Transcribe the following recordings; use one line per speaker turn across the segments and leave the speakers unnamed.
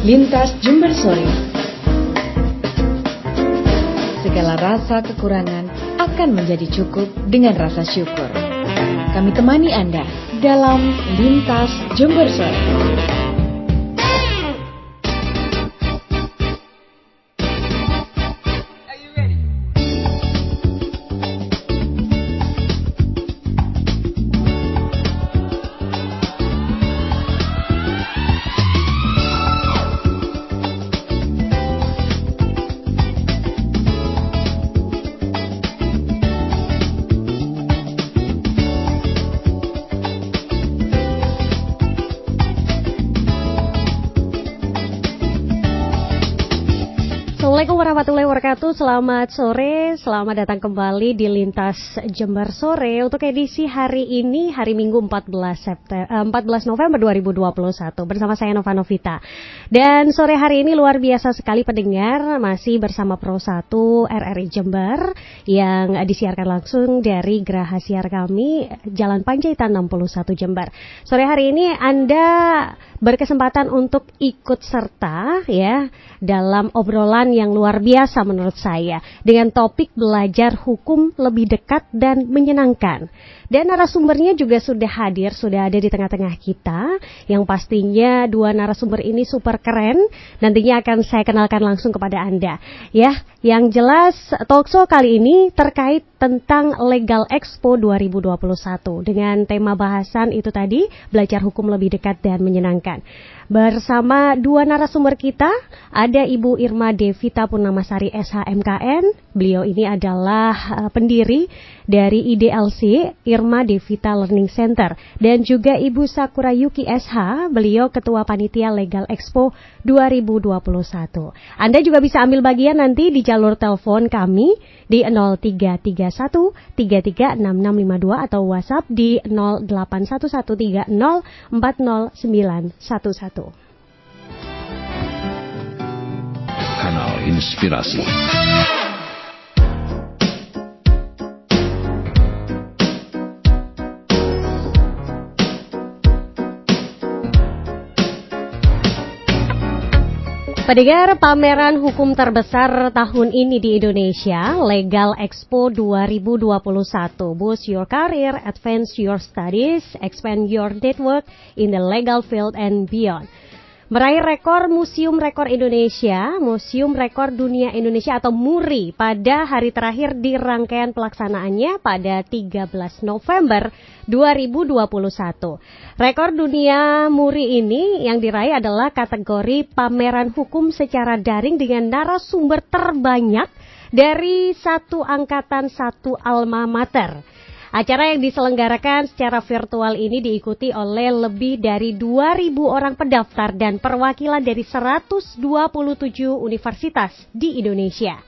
Lintas Jember Sore Segala rasa kekurangan akan menjadi cukup dengan rasa syukur. Kami temani Anda dalam Lintas Jember Sore.
Selamat sore, selamat datang kembali di Lintas Jember Sore. Untuk edisi hari ini hari Minggu 14 September 14 November 2021 bersama saya Nova Novita. Dan sore hari ini luar biasa sekali pendengar. Masih bersama Pro 1 RRI Jember yang disiarkan langsung dari Geraha Siar kami Jalan Panjaitan 61 Jember. Sore hari ini Anda berkesempatan untuk ikut serta ya dalam obrolan yang luar biasa menurut saya dengan topik belajar hukum lebih dekat dan menyenangkan. Dan narasumbernya juga sudah hadir, sudah ada di tengah-tengah kita yang pastinya dua narasumber ini super keren. Nantinya akan saya kenalkan langsung kepada Anda. Ya, yang jelas talkshow kali ini terkait tentang Legal Expo 2021 dengan tema bahasan itu tadi belajar hukum lebih dekat dan menyenangkan. Bersama dua narasumber kita, ada Ibu Irma Devita Purnamasari SHMKN. Beliau ini adalah uh, pendiri dari IDLC, Irma Devita Learning Center. Dan juga Ibu Sakura Yuki SH, beliau Ketua Panitia Legal Expo 2021. Anda juga bisa ambil bagian nanti di jalur telepon kami di 0331 336652 atau WhatsApp di 081130409111.
Kanal Inspirasi.
Pendengar pameran hukum terbesar tahun ini di Indonesia, Legal Expo 2021. Boost your career, advance your studies, expand your network in the legal field and beyond meraih rekor Museum Rekor Indonesia, Museum Rekor Dunia Indonesia atau MURI pada hari terakhir di rangkaian pelaksanaannya pada 13 November 2021. Rekor dunia MURI ini yang diraih adalah kategori pameran hukum secara daring dengan narasumber terbanyak dari satu angkatan satu alma mater. Acara yang diselenggarakan secara virtual ini diikuti oleh lebih dari 2.000 orang pendaftar dan perwakilan dari 127 universitas di Indonesia.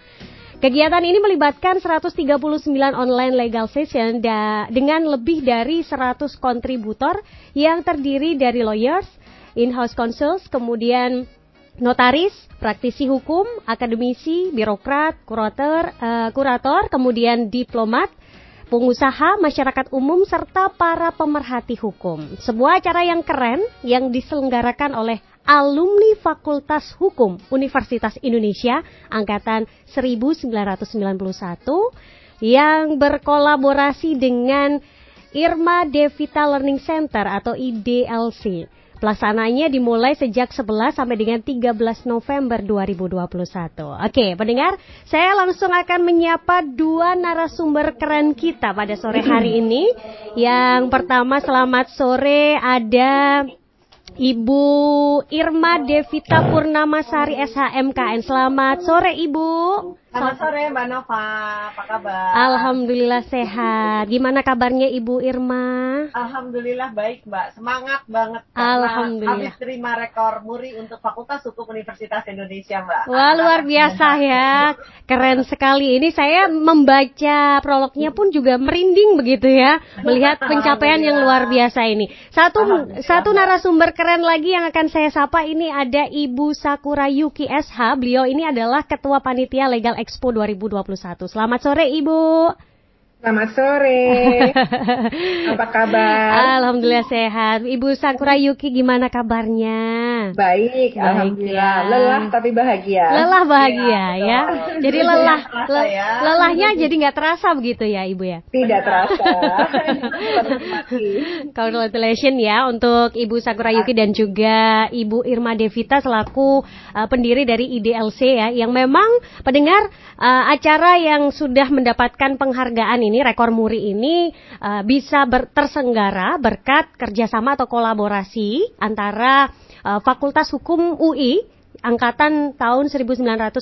Kegiatan ini melibatkan 139 online legal session dengan lebih dari 100 kontributor yang terdiri dari lawyers, in-house consuls, kemudian notaris, praktisi hukum, akademisi, birokrat, kurator, uh, kurator, kemudian diplomat, pengusaha, masyarakat umum, serta para pemerhati hukum. Sebuah acara yang keren yang diselenggarakan oleh alumni Fakultas Hukum Universitas Indonesia Angkatan 1991 yang berkolaborasi dengan Irma Devita Learning Center atau IDLC. Pelaksananya dimulai sejak 11 sampai dengan 13 November 2021. Oke, pendengar, saya langsung akan menyapa dua narasumber keren kita pada sore hari ini. Yang pertama, selamat sore ada Ibu Irma Devita Purnamasari SHMKN. Selamat sore Ibu.
Selamat sore Mbak Nova, apa kabar?
Alhamdulillah sehat. Gimana kabarnya Ibu Irma?
Alhamdulillah baik Mbak, semangat banget.
Alhamdulillah.
Habis terima rekor muri untuk Fakultas Hukum Universitas Indonesia Mbak.
Wah luar biasa ya, keren sekali. Ini saya membaca prolognya pun juga merinding begitu ya, melihat pencapaian yang luar biasa ini. Satu satu narasumber keren lagi yang akan saya sapa ini ada Ibu Sakura Yuki SH. Beliau ini adalah Ketua Panitia Legal Expo 2021. Selamat sore Ibu.
Selamat sore. Apa kabar?
Alhamdulillah sehat. Ibu Sakura Yuki gimana kabarnya?
Baik, alhamdulillah. Ya. Lelah tapi bahagia.
Lelah bahagia ya. ya. Jadi lelah le ya. lelahnya jadi nggak terasa begitu ya, Ibu ya?
Tidak terasa.
Congratulations ya untuk Ibu Sakura Yuki dan juga Ibu Irma Devita selaku uh, pendiri dari IDLC ya yang memang pendengar uh, acara yang sudah mendapatkan penghargaan ini ini rekor muri ini uh, bisa ber tersenggara berkat kerjasama atau kolaborasi antara uh, Fakultas Hukum UI angkatan tahun 1991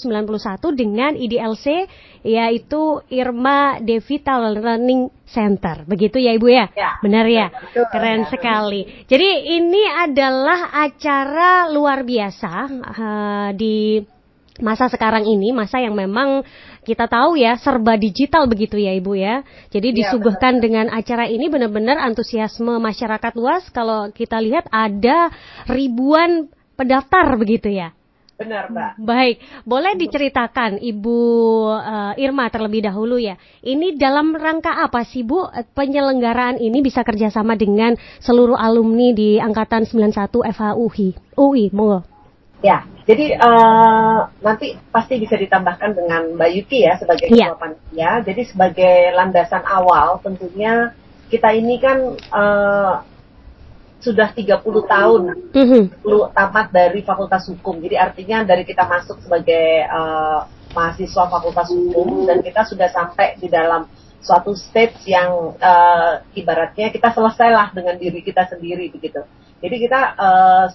dengan IDLC yaitu Irma Devita Learning Center. Begitu ya Ibu ya?
ya
Benar ya? Betul, Keren ya. sekali. Jadi ini adalah acara luar biasa uh, di masa sekarang ini, masa yang memang kita tahu ya serba digital begitu ya Ibu ya. Jadi ya, disuguhkan benar. dengan acara ini benar-benar antusiasme masyarakat luas kalau kita lihat ada ribuan pendaftar begitu ya.
Benar, Mbak.
Baik, boleh diceritakan Ibu uh, Irma terlebih dahulu ya. Ini dalam rangka apa sih Bu penyelenggaraan ini bisa kerjasama dengan seluruh alumni di angkatan 91 FHUI? UI, monggo.
Ya, jadi uh, nanti pasti bisa ditambahkan dengan Mbak Yuki ya sebagai
yeah.
ketua panitia. Jadi sebagai landasan awal tentunya kita ini kan uh, sudah 30 tahun mm-hmm. tamat dari Fakultas Hukum. Jadi artinya dari kita masuk sebagai uh, mahasiswa Fakultas Hukum dan kita sudah sampai di dalam suatu stage yang uh, ibaratnya kita selesailah dengan diri kita sendiri begitu. Jadi kita uh,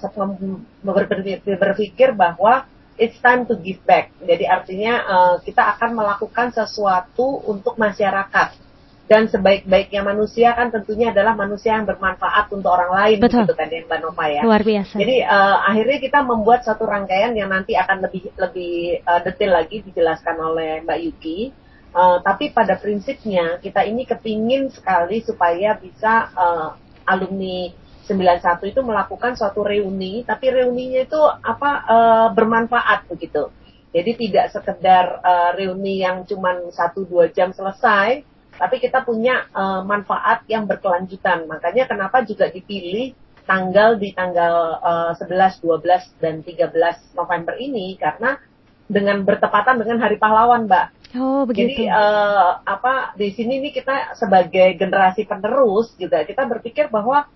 berpikir bahwa it's time to give back. Jadi artinya uh, kita akan melakukan sesuatu untuk masyarakat. Dan sebaik-baiknya manusia kan tentunya adalah manusia yang bermanfaat untuk orang lain,
Betul.
gitu kan ya Mbak Nova ya.
Luar biasa.
Jadi uh, akhirnya kita membuat satu rangkaian yang nanti akan lebih lebih uh, detail lagi dijelaskan oleh Mbak Yuki. Uh, tapi pada prinsipnya kita ini kepingin sekali supaya bisa uh, alumni 91 itu melakukan suatu reuni, tapi reuninya itu apa uh, bermanfaat begitu. Jadi tidak sekedar uh, reuni yang cuma satu dua jam selesai, tapi kita punya uh, manfaat yang berkelanjutan. Makanya kenapa juga dipilih tanggal di tanggal uh, 11, 12 dan 13 November ini karena dengan bertepatan dengan Hari Pahlawan, Mbak.
Oh, begitu.
Jadi uh, apa di sini nih kita sebagai generasi penerus juga kita berpikir bahwa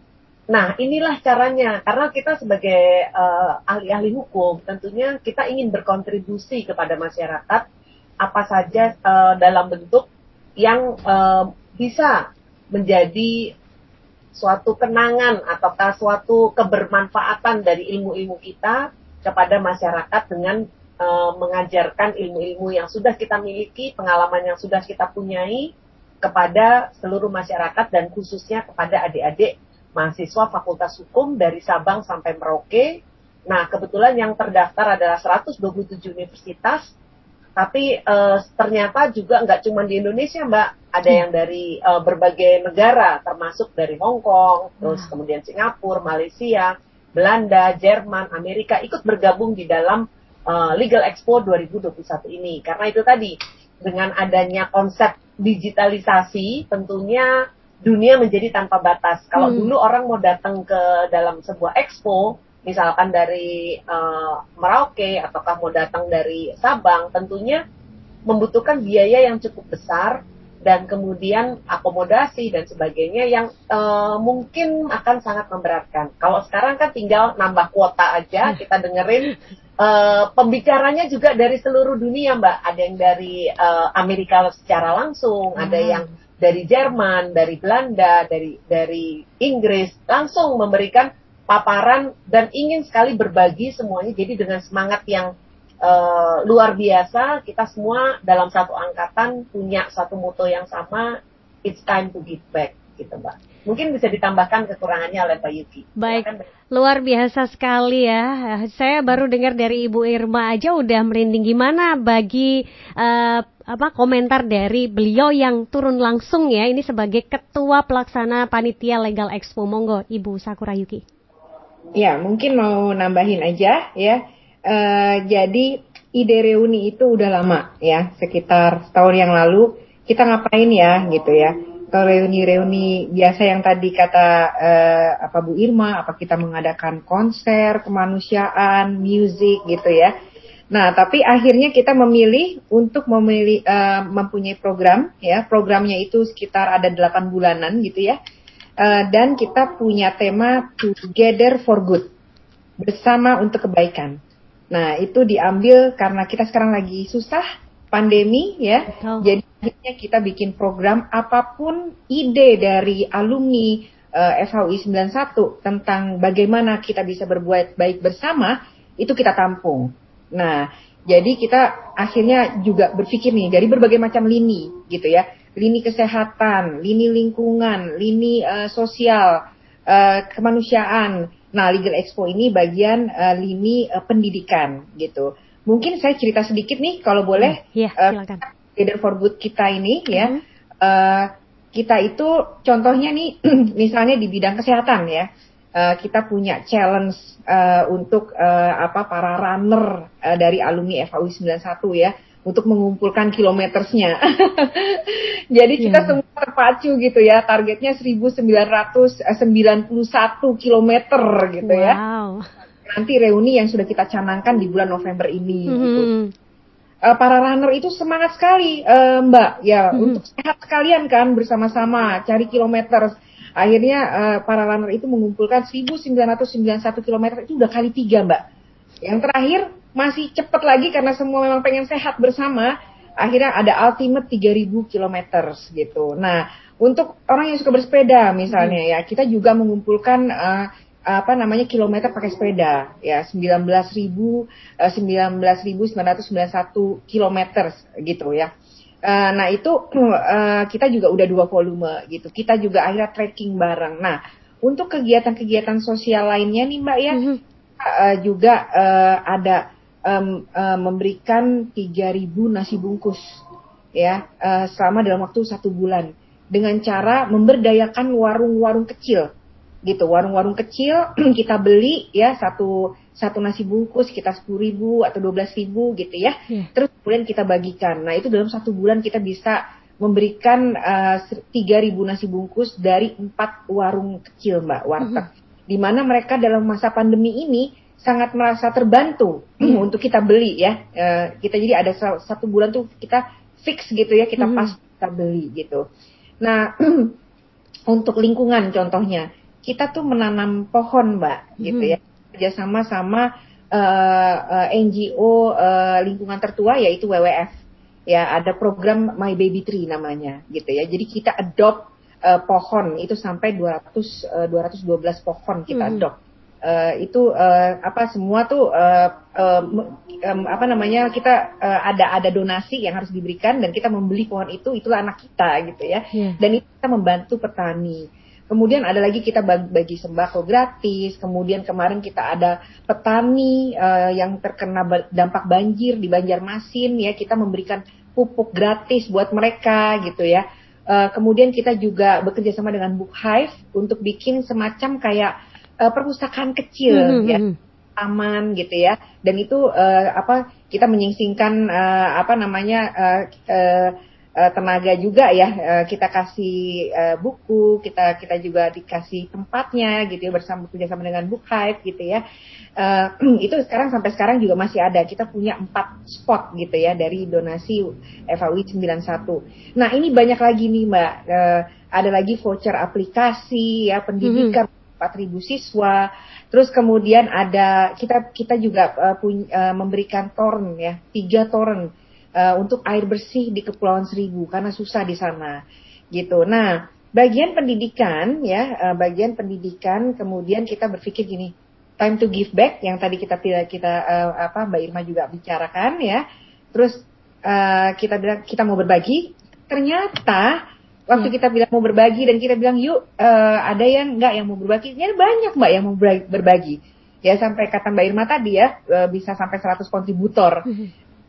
Nah, inilah caranya. Karena kita sebagai uh, ahli-ahli hukum, tentunya kita ingin berkontribusi kepada masyarakat apa saja uh, dalam bentuk yang uh, bisa menjadi suatu kenangan ataukah suatu kebermanfaatan dari ilmu-ilmu kita kepada masyarakat dengan uh, mengajarkan ilmu-ilmu yang sudah kita miliki, pengalaman yang sudah kita punyai kepada seluruh masyarakat dan khususnya kepada adik-adik mahasiswa Fakultas Hukum dari Sabang sampai Merauke. Nah, kebetulan yang terdaftar adalah 127 universitas, tapi uh, ternyata juga nggak cuma di Indonesia, Mbak. Ada yang dari uh, berbagai negara, termasuk dari Hong Kong, terus kemudian Singapura, Malaysia, Belanda, Jerman, Amerika ikut bergabung di dalam uh, Legal Expo 2021 ini. Karena itu tadi, dengan adanya konsep digitalisasi, tentunya dunia menjadi tanpa batas. Kalau hmm. dulu orang mau datang ke dalam sebuah expo, misalkan dari uh, Merauke ataukah mau datang dari Sabang, tentunya membutuhkan biaya yang cukup besar dan kemudian akomodasi dan sebagainya yang uh, mungkin akan sangat memberatkan. Kalau sekarang kan tinggal nambah kuota aja, hmm. kita dengerin uh, pembicaranya juga dari seluruh dunia, Mbak. Ada yang dari uh, Amerika secara langsung, hmm. ada yang dari Jerman, dari Belanda, dari dari Inggris langsung memberikan paparan dan ingin sekali berbagi semuanya. Jadi dengan semangat yang uh, luar biasa, kita semua dalam satu angkatan punya satu moto yang sama, it's time to give back, gitu Mbak. Mungkin bisa ditambahkan kekurangannya oleh Pak Yuki.
Baik, luar biasa sekali ya. Saya baru dengar dari Ibu Irma aja udah merinding gimana bagi uh, apa komentar dari beliau yang turun langsung ya ini sebagai ketua pelaksana panitia Legal Expo Monggo Ibu Sakura Yuki.
Ya mungkin mau nambahin aja ya. Uh, jadi ide reuni itu udah lama ya sekitar setahun yang lalu kita ngapain ya gitu ya. Kalau reuni-reuni biasa yang tadi kata uh, apa Bu Irma, apa kita mengadakan konser kemanusiaan, musik gitu ya. Nah, tapi akhirnya kita memilih untuk memilih uh, mempunyai program ya. Programnya itu sekitar ada 8 bulanan gitu ya. Uh, dan kita punya tema Together for Good. Bersama untuk kebaikan. Nah, itu diambil karena kita sekarang lagi susah pandemi ya. Betul. Jadi akhirnya kita bikin program apa pun ide dari alumni uh, FHUI 91 tentang bagaimana kita bisa berbuat baik bersama itu kita tampung. Nah, jadi kita akhirnya juga berpikir nih dari berbagai macam lini gitu ya. Lini kesehatan, lini lingkungan, lini uh, sosial, uh, kemanusiaan. Nah, Legal Expo ini bagian uh, lini uh, pendidikan gitu. Mungkin saya cerita sedikit nih kalau boleh.
Iya, yeah, silakan.
Leader for Good kita ini ya. Mm -hmm. uh, kita itu contohnya nih misalnya di bidang kesehatan ya uh, kita punya challenge uh, untuk uh, apa para runner uh, dari alumni FAU 91 ya untuk mengumpulkan kilometersnya. Jadi yeah. kita semua terpacu gitu ya, targetnya 1991 kilometer gitu ya. wow. ya. Nanti reuni yang sudah kita canangkan di bulan November ini mm -hmm. gitu. Uh, para runner itu semangat sekali, uh, Mbak. Ya, mm -hmm. untuk sehat sekalian kan bersama-sama cari kilometer Akhirnya uh, para runner itu mengumpulkan 1991 km itu udah kali tiga mbak. Yang terakhir masih cepat lagi karena semua memang pengen sehat bersama. Akhirnya ada ultimate 3000 km gitu. Nah untuk orang yang suka bersepeda misalnya hmm. ya kita juga mengumpulkan uh, apa namanya kilometer pakai sepeda ya 19.000 uh, 19.991 kilometer gitu ya. Uh, nah itu uh, kita juga udah dua volume gitu. Kita juga akhirnya tracking bareng. Nah untuk kegiatan-kegiatan sosial lainnya nih Mbak ya, mm -hmm. uh, juga uh, ada um, uh, memberikan 3.000 nasi bungkus ya uh, selama dalam waktu satu bulan dengan cara memberdayakan warung-warung kecil gitu warung-warung kecil kita beli ya satu satu nasi bungkus kita sepuluh ribu atau dua belas ribu gitu ya yeah. terus kemudian kita bagikan nah itu dalam satu bulan kita bisa memberikan eh, tiga uh, ribu nasi bungkus dari empat warung kecil mbak warteg mm -hmm. di mana mereka dalam masa pandemi ini sangat merasa terbantu mm. untuk kita beli ya uh, kita jadi ada satu bulan tuh kita fix gitu ya kita mm. pas kita beli gitu nah untuk lingkungan contohnya kita tuh menanam pohon mbak hmm. gitu ya. Kerjasama sama uh, uh, NGO uh, lingkungan tertua yaitu WWF ya ada program My Baby Tree namanya gitu ya. Jadi kita adopt uh, pohon. Itu sampai 200 uh, 212 pohon kita hmm. adopt. Uh, itu uh, apa semua tuh uh, uh, um, apa namanya kita uh, ada ada donasi yang harus diberikan dan kita membeli pohon itu itulah anak kita gitu ya. Yeah. dan itu kita membantu petani Kemudian ada lagi kita bagi, sembako gratis. Kemudian kemarin kita ada petani uh, yang terkena dampak banjir di Banjarmasin ya kita memberikan pupuk gratis buat mereka gitu ya. Uh, kemudian kita juga bekerja sama dengan Book Hive untuk bikin semacam kayak uh, perpustakaan kecil mm -hmm. ya hmm, hmm. aman gitu ya. Dan itu uh, apa kita menyingsingkan uh, apa namanya uh, uh, uh, tenaga juga ya uh, kita kasih uh, buku kita kita juga dikasih tempatnya gitu ya bersama bekerjasama dengan Book Hive gitu ya. Uh, itu sekarang sampai sekarang juga masih ada. Kita punya empat spot gitu ya dari donasi FAUI 91 nah ini banyak lagi nih mbak. Uh, ada lagi voucher aplikasi ya pendidikan mm -hmm. 4.000 siswa. Terus kemudian ada kita kita juga uh, punya, uh, memberikan torrent ya, tiga torrent uh, untuk air bersih di Kepulauan Seribu karena susah di sana gitu. Nah, bagian pendidikan ya, uh, bagian pendidikan kemudian kita berpikir gini, time to give back yang tadi kita kita uh, apa Mbak Irma juga bicarakan ya. Terus uh, kita bilang kita mau berbagi, ternyata waktu hmm. kita bilang mau berbagi dan kita bilang yuk uh, ada yang enggak yang mau berbagi, ya banyak Mbak yang mau berbagi. Ya sampai kata Mbak Irma tadi ya bisa sampai 100 kontributor.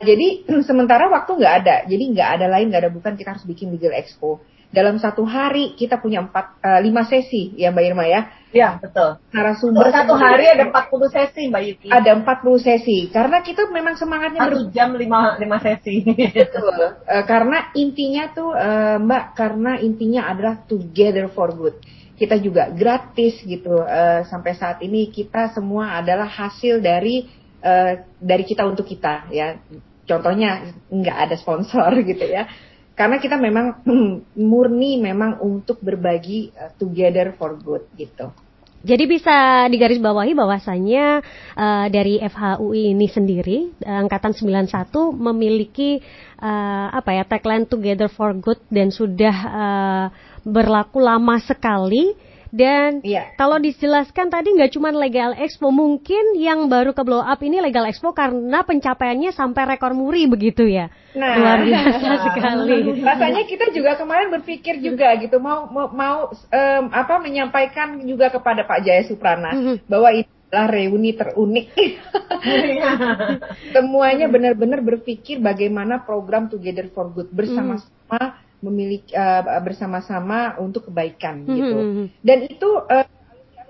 Jadi sementara waktu nggak ada, jadi nggak ada lain, nggak ada bukan kita harus bikin legal expo. dalam satu hari kita punya empat uh, lima sesi ya Mbak Irma ya.
Iya betul.
Narasumber
satu hari ada 40 sesi Mbak Yuki.
Ada 40 sesi karena kita memang semangatnya
satu jam lima lima sesi.
Betul. Uh, karena intinya tuh uh, Mbak karena intinya adalah together for good. Kita juga gratis gitu uh, sampai saat ini kita semua adalah hasil dari uh, dari kita untuk kita ya. Contohnya nggak ada sponsor gitu ya karena kita memang murni memang untuk berbagi uh, together for good gitu.
Jadi bisa digarisbawahi bahwasanya uh, dari FHUI ini sendiri angkatan 91 memiliki uh, apa ya tagline Together for Good dan sudah uh, berlaku lama sekali dan yeah. kalau dijelaskan tadi nggak cuma legal expo, mungkin yang baru ke blow up ini legal expo karena pencapaiannya sampai rekor muri begitu ya.
Nah, luar biasa sekali. Rasanya kita juga kemarin berpikir juga gitu mau mau, mau um, apa menyampaikan juga kepada Pak Jaya Suprana mm -hmm. bahwa ini adalah reuni terunik. Semuanya benar-benar berpikir bagaimana program Together for Good bersama-sama mm memiliki uh, bersama-sama untuk kebaikan hmm. gitu. Dan itu uh,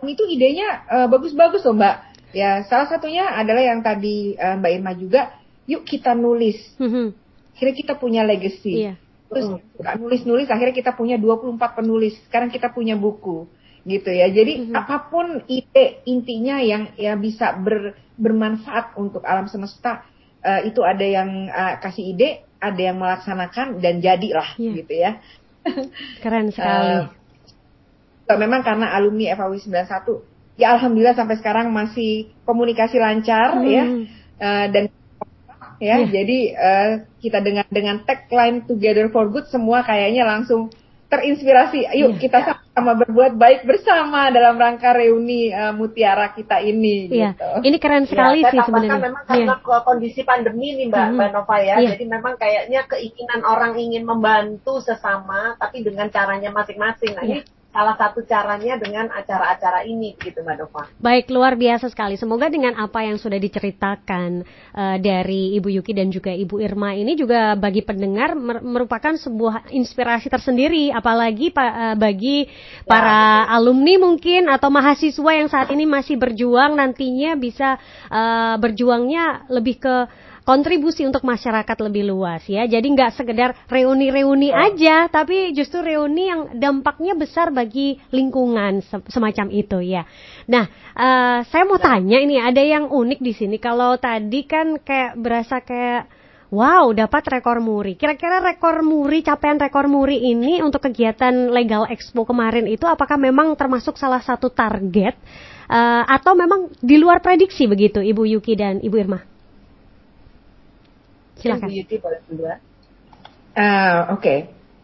itu idenya uh, bagus-bagus loh Mbak. Ya, salah satunya adalah yang tadi uh, Mbak Irma juga, yuk kita nulis. Hmm. Akhirnya kita punya legacy. Iya. Terus nulis-nulis akhirnya kita punya 24 penulis. Sekarang kita punya buku gitu ya. Jadi hmm. apa pun ide intinya yang ya bisa ber, bermanfaat untuk alam semesta uh, itu ada yang uh, kasih ide, ada yang melaksanakan dan jadilah yeah. gitu ya.
Keren sekali.
Uh, memang karena alumni FAW 91 ya alhamdulillah sampai sekarang masih komunikasi lancar hmm. ya. Uh, dan ya, yeah. jadi uh, kita dengan dengan tagline Together for Good semua kayaknya langsung terinspirasi. Ayo yeah. kita sama-sama berbuat baik bersama dalam rangka reuni uh, mutiara kita ini.
Yeah.
Gitu.
Ini keren iya, sekali ya, sih sebenarnya.
memang karena yeah. kondisi pandemi nih Mbak, mm -hmm. Mbak Nova ya. Yeah. Jadi memang kayaknya keinginan orang ingin membantu sesama, tapi dengan caranya masing-masing. Nah yeah. ini salah satu caranya dengan acara-acara ini gitu Mbak Dova.
Baik, luar biasa sekali. Semoga dengan apa yang sudah diceritakan uh, dari Ibu Yuki dan juga Ibu Irma ini juga bagi pendengar merupakan sebuah inspirasi tersendiri apalagi uh, bagi ya. para alumni mungkin atau mahasiswa yang saat ini masih berjuang nantinya bisa uh, berjuangnya lebih ke kontribusi untuk masyarakat lebih luas ya. Jadi nggak sekedar reuni-reuni oh. aja, tapi justru reuni yang dampaknya besar bagi lingkungan semacam itu ya. Nah, uh, saya mau tanya ini ada yang unik di sini. Kalau tadi kan kayak berasa kayak Wow, dapat rekor muri. Kira-kira rekor muri, capaian rekor muri ini untuk kegiatan Legal Expo kemarin itu apakah memang termasuk salah satu target uh, atau memang di luar prediksi begitu, Ibu Yuki dan Ibu Irma? Silakan.
Uh, Oke. Okay.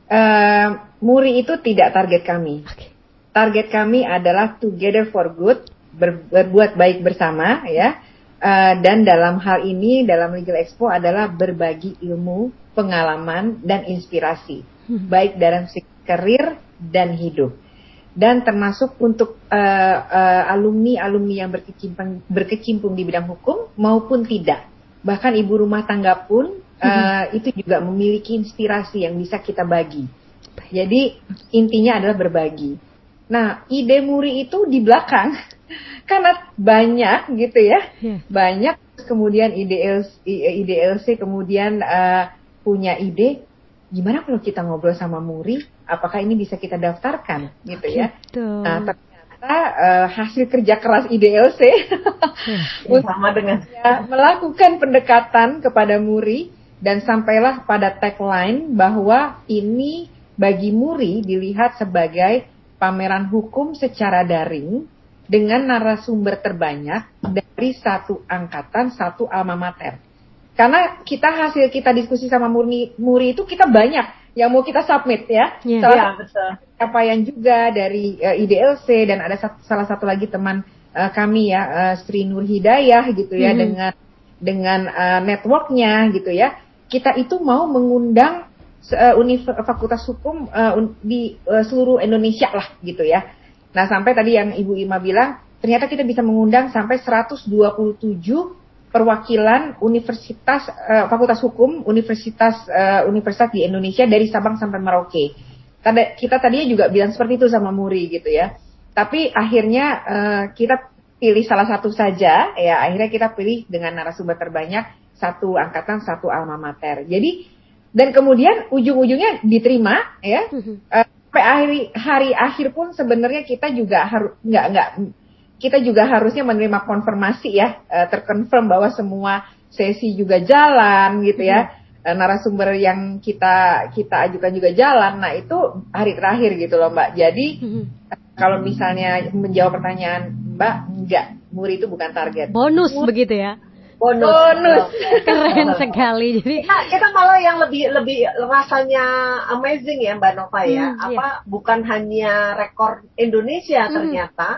Uh, eh, Muri itu tidak target kami. Okay. Target kami adalah together for good, ber, berbuat baik bersama, ya. Uh, dan dalam hal ini dalam Legal Expo adalah berbagi ilmu, pengalaman dan inspirasi, hmm. baik dalam karir dan hidup. Dan termasuk untuk uh, uh, alumni-alumni yang berkecimpung, berkecimpung di bidang hukum maupun tidak bahkan ibu rumah tangga pun uh, itu juga memiliki inspirasi yang bisa kita bagi. Jadi intinya adalah berbagi. Nah, ide muri itu di belakang karena banyak gitu ya, yeah. banyak kemudian IDLC, IDLC kemudian uh, punya ide gimana kalau kita ngobrol sama muri, apakah ini bisa kita daftarkan gitu ya. Gitu. Nah, uh, hasil kerja keras IDLC
hmm, sama dengan
ya, melakukan pendekatan kepada Muri dan sampailah pada tagline bahwa ini bagi Muri dilihat sebagai pameran hukum secara daring dengan narasumber terbanyak dari satu angkatan satu alma mater. Karena kita hasil kita diskusi sama Muri, Muri itu kita banyak yang mau kita submit ya. Yeah. Salah yeah, betul. capaian juga dari uh, eh, IDLC dan ada satu, salah satu lagi teman uh, kami ya uh, Sri Nur Hidayah gitu ya mm dengan dengan uh, networknya gitu ya. Kita itu mau mengundang uh, fakultas hukum uh, di uh, seluruh Indonesia lah gitu ya. Nah sampai tadi yang Ibu Ima bilang ternyata kita bisa mengundang sampai 127 perwakilan universitas uh, fakultas hukum universitas uh, universitas di Indonesia dari Sabang sampai Merauke. kita tadinya juga bilang seperti itu sama Muri gitu ya. Tapi akhirnya uh, kita pilih salah satu saja ya akhirnya kita pilih dengan narasumber terbanyak satu angkatan satu alma mater. Jadi dan kemudian ujung-ujungnya diterima ya. Uh, sampai hari hari akhir pun sebenarnya kita juga harus nggak nggak kita juga harusnya menerima konfirmasi ya uh, terkonfirm bahwa semua sesi juga jalan gitu ya. Hmm. narasumber yang kita kita ajukan juga jalan. Nah, itu hari terakhir gitu loh, Mbak. Jadi hmm kalau misalnya menjawab pertanyaan Mbak, enggak, muri itu bukan target.
Bonus muri. begitu ya?
Bonus. Bonus.
Keren sekali. Jadi
kita, kita malah yang lebih lebih rasanya amazing ya Mbak Nova ya. Hmm, Apa iya. bukan hanya rekor Indonesia hmm. ternyata,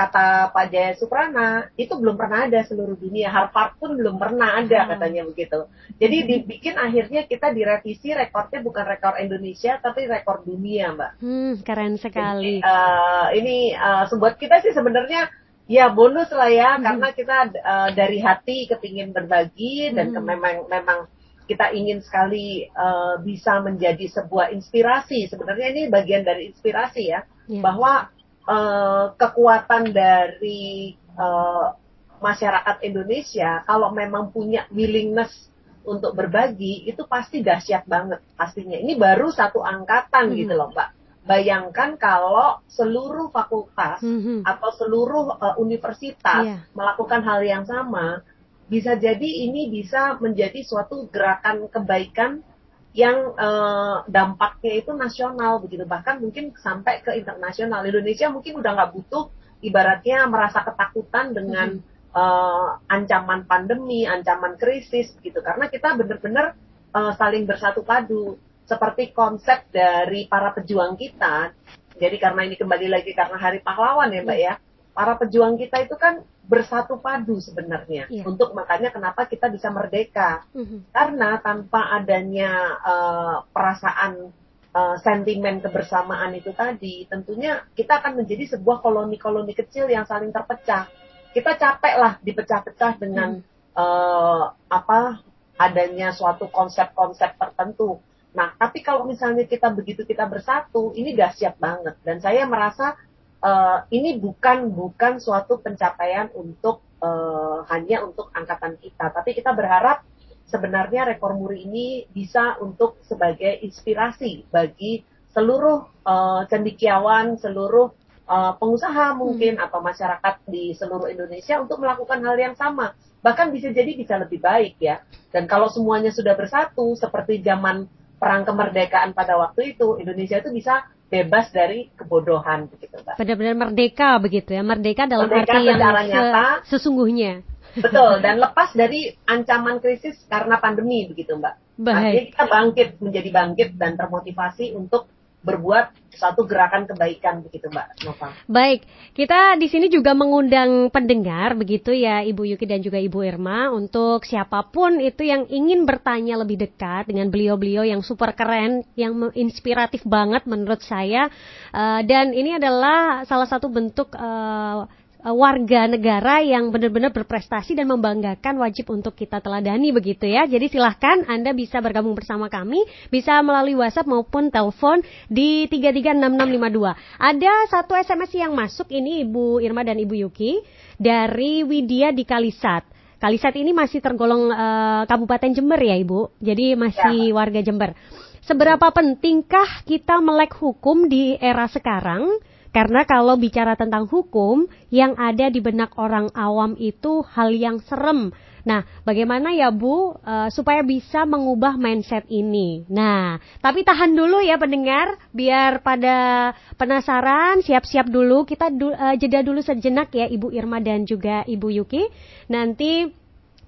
kata Pak Jaya Suprana itu belum pernah ada seluruh dunia Harvard pun belum pernah ada hmm. katanya begitu jadi dibikin akhirnya kita direvisi rekornya bukan rekor Indonesia tapi rekor dunia mbak
hmm, keren sekali
jadi, uh, ini uh, buat kita sih sebenarnya ya bonus lah ya hmm. karena kita uh, dari hati kepingin berbagi dan hmm. memang memang kita ingin sekali uh, bisa menjadi sebuah inspirasi sebenarnya ini bagian dari inspirasi ya yeah. bahwa uh, kekuatan dari uh, masyarakat Indonesia kalau memang punya willingness untuk berbagi itu pasti dahsyat banget pastinya. Ini baru satu angkatan hmm. gitu loh, Mbak. Bayangkan kalau seluruh fakultas hmm. atau seluruh uh, universitas yeah. melakukan hal yang sama, bisa jadi ini bisa menjadi suatu gerakan kebaikan yang uh, dampaknya itu nasional begitu. Bahkan mungkin sampai ke internasional. Indonesia mungkin udah nggak butuh ibaratnya merasa ketakutan dengan hmm. uh, ancaman pandemi ancaman krisis gitu. Karena kita benar-benar uh, saling bersatu padu. Seperti konsep dari para pejuang kita. Jadi karena ini kembali lagi karena Hari Pahlawan ya mbak ya. Para pejuang kita itu kan bersatu padu sebenarnya yeah. untuk makanya kenapa kita bisa merdeka mm-hmm. karena tanpa adanya uh, perasaan uh, sentimen kebersamaan itu tadi tentunya kita akan menjadi sebuah koloni-koloni kecil yang saling terpecah kita capek lah dipecah-pecah dengan mm. uh, apa adanya suatu konsep-konsep tertentu nah tapi kalau misalnya kita begitu kita bersatu ini dahsyat banget dan saya merasa uh, ini bukan bukan suatu pencapaian untuk uh, hanya untuk angkatan kita, tapi kita berharap sebenarnya rekor muri ini bisa untuk sebagai inspirasi bagi seluruh uh, cendikiawan, seluruh uh, pengusaha mungkin hmm. atau masyarakat di seluruh Indonesia untuk melakukan hal yang sama. Bahkan bisa jadi bisa lebih baik ya. Dan kalau semuanya sudah bersatu seperti zaman perang kemerdekaan pada waktu itu, Indonesia itu bisa bebas dari kebodohan begitu Mbak.
Benar-benar merdeka begitu ya, merdeka dalam merdeka arti yang nyata, sesungguhnya.
Betul, dan lepas dari ancaman krisis karena pandemi begitu Mbak. Baik. Artinya kita bangkit menjadi bangkit dan termotivasi untuk berbuat satu gerakan kebaikan begitu Mbak Nova.
Baik, kita di sini juga mengundang pendengar begitu ya Ibu Yuki dan juga Ibu Irma untuk siapa pun itu yang ingin bertanya lebih dekat dengan beliau-beliau yang super keren, yang inspiratif banget menurut saya uh, dan ini adalah salah satu bentuk uh, warga negara yang benar-benar berprestasi dan membanggakan wajib untuk kita teladani begitu ya. Jadi silahkan Anda bisa bergabung bersama kami, bisa melalui WhatsApp maupun telepon di 336652. Ada satu SMS yang masuk ini Ibu Irma dan Ibu Yuki dari Widya di Kalisat. Kalisat ini masih tergolong uh, Kabupaten Jember ya Ibu, jadi masih ya. warga Jember. Seberapa pentingkah kita melek hukum di era sekarang? Karena kalau bicara tentang hukum, yang ada di benak orang awam itu hal yang serem. Nah, bagaimana ya Bu uh, supaya bisa mengubah mindset ini? Nah, tapi tahan dulu ya pendengar, biar pada penasaran, siap-siap dulu. Kita du uh, jeda dulu sejenak ya Ibu Irma dan juga Ibu Yuki. Nanti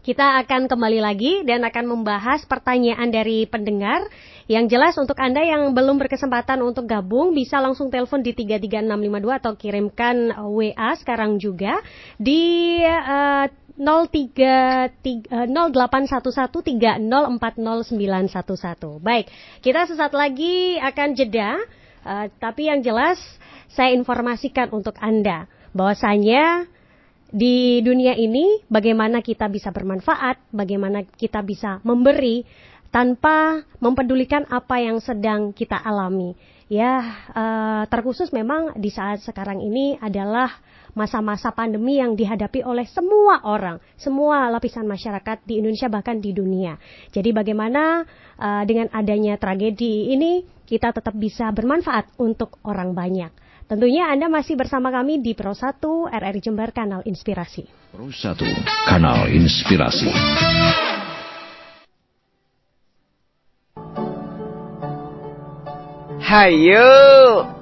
kita akan kembali lagi dan akan membahas pertanyaan dari pendengar. Yang jelas untuk Anda yang belum berkesempatan untuk gabung bisa langsung telepon di 33652 atau kirimkan WA sekarang juga di uh, 03 081130409111. Baik, kita sesaat lagi akan jeda. Uh, tapi yang jelas saya informasikan untuk Anda bahwasanya di dunia ini bagaimana kita bisa bermanfaat, bagaimana kita bisa memberi tanpa mempedulikan apa yang sedang kita alami. ya uh, terkhusus memang di saat sekarang ini adalah masa-masa pandemi yang dihadapi oleh semua orang, semua lapisan masyarakat di Indonesia bahkan di dunia. Jadi bagaimana uh, dengan adanya tragedi ini kita tetap bisa bermanfaat untuk orang banyak. Tentunya Anda masih bersama kami di Pro 1 RRI Jember Kanal Inspirasi.
Pro 1 Kanal Inspirasi.
Hayo,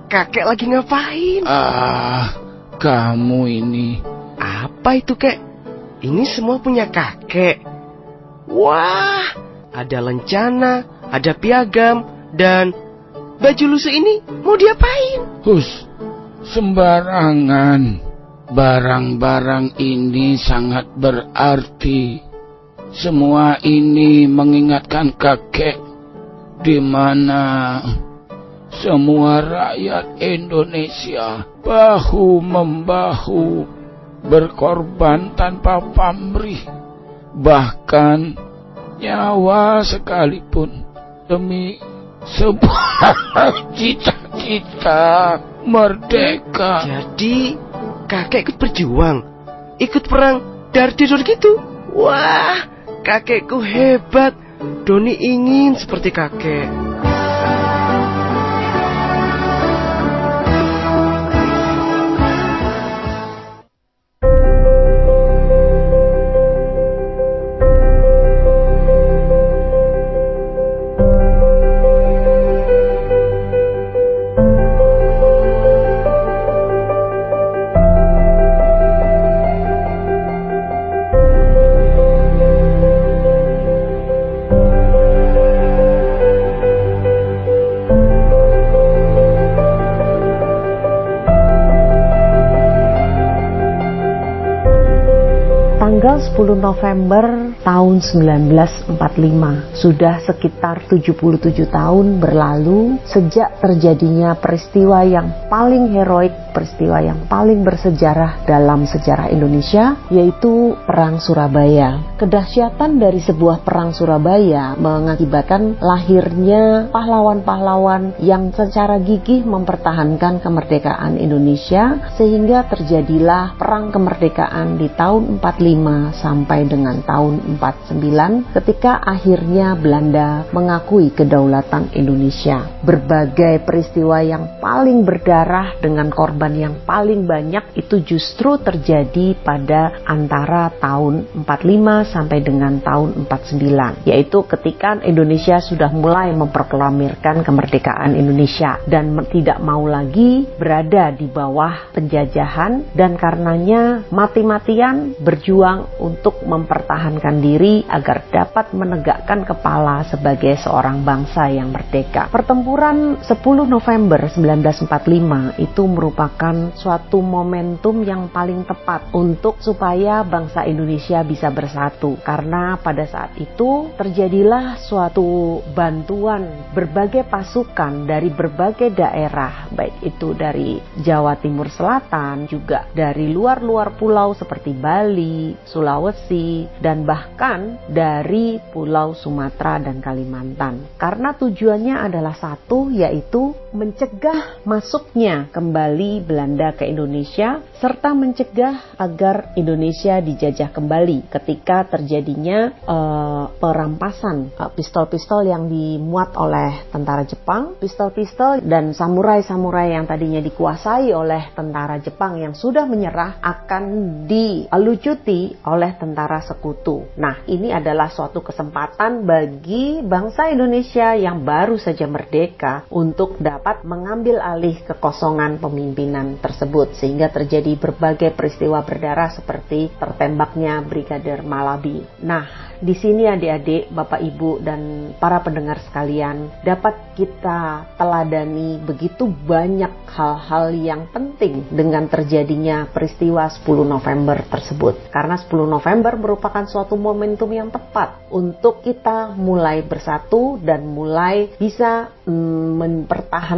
kakek lagi ngapain?
Ah, kamu ini.
Apa itu, kek? Ini semua punya kakek. Wah, ada lencana, ada piagam, dan baju lusuh ini mau diapain?
Hus, sembarangan. Barang-barang ini sangat berarti. Semua ini mengingatkan kakek di mana semua rakyat Indonesia bahu membahu berkorban tanpa pamrih bahkan nyawa sekalipun demi sebuah cita-cita merdeka.
Jadi kakek ikut berjuang, ikut perang dar tidur gitu. Wah, kakekku hebat. Doni ingin seperti kakek.
Tanggal 10 November tahun 1945 sudah sekitar 77 tahun berlalu sejak terjadinya peristiwa yang paling heroik peristiwa yang paling bersejarah dalam sejarah Indonesia yaitu Perang Surabaya. Kedahsyatan dari sebuah Perang Surabaya mengakibatkan lahirnya pahlawan-pahlawan yang secara gigih mempertahankan kemerdekaan Indonesia sehingga terjadilah Perang Kemerdekaan di tahun 45 sampai dengan tahun 49 ketika akhirnya Belanda mengakui kedaulatan Indonesia. Berbagai peristiwa yang paling berdarah dengan korban yang paling banyak itu justru terjadi pada antara tahun 45 sampai dengan tahun 49 yaitu ketika Indonesia sudah mulai memproklamirkan kemerdekaan Indonesia dan tidak mau lagi berada di bawah penjajahan dan karenanya mati-matian berjuang untuk mempertahankan diri agar dapat menegakkan kepala sebagai seorang bangsa yang merdeka. Pertempuran 10 November 1945 itu merupakan suatu momentum yang paling tepat untuk supaya bangsa Indonesia bisa bersatu karena pada saat itu terjadilah suatu bantuan berbagai pasukan dari berbagai daerah baik itu dari Jawa Timur Selatan juga dari luar-luar pulau seperti Bali, Sulawesi, dan bahkan dari Pulau Sumatera dan Kalimantan. Karena tujuannya adalah satu, yaitu mencegah masuknya kembali Belanda ke Indonesia, serta mencegah agar Indonesia dijajah kembali ketika terjadinya uh, perampasan pistol pistol-pistol yang dimuat oleh tentara Jepang, pistol-pistol dan samurai-samurai yang tadinya dikuasai oleh tentara Jepang yang sudah menyerah akan dilucuti oleh tentara sekutu. Nah, ini adalah suatu kesempatan bagi bangsa Indonesia yang baru saja merdeka untuk dapat mengambil alih kekosongan pemimpinan tersebut sehingga terjadi berbagai peristiwa berdarah seperti tertembaknya Brigadir Malabi. Nah, di sini adik-adik, Bapak Ibu dan para pendengar sekalian dapat kita teladani begitu banyak hal-hal yang penting dengan terjadinya peristiwa 10 November tersebut. Karena 10 November merupakan suatu momentum yang tepat untuk kita mulai bersatu dan mulai bisa mm, mempertahankan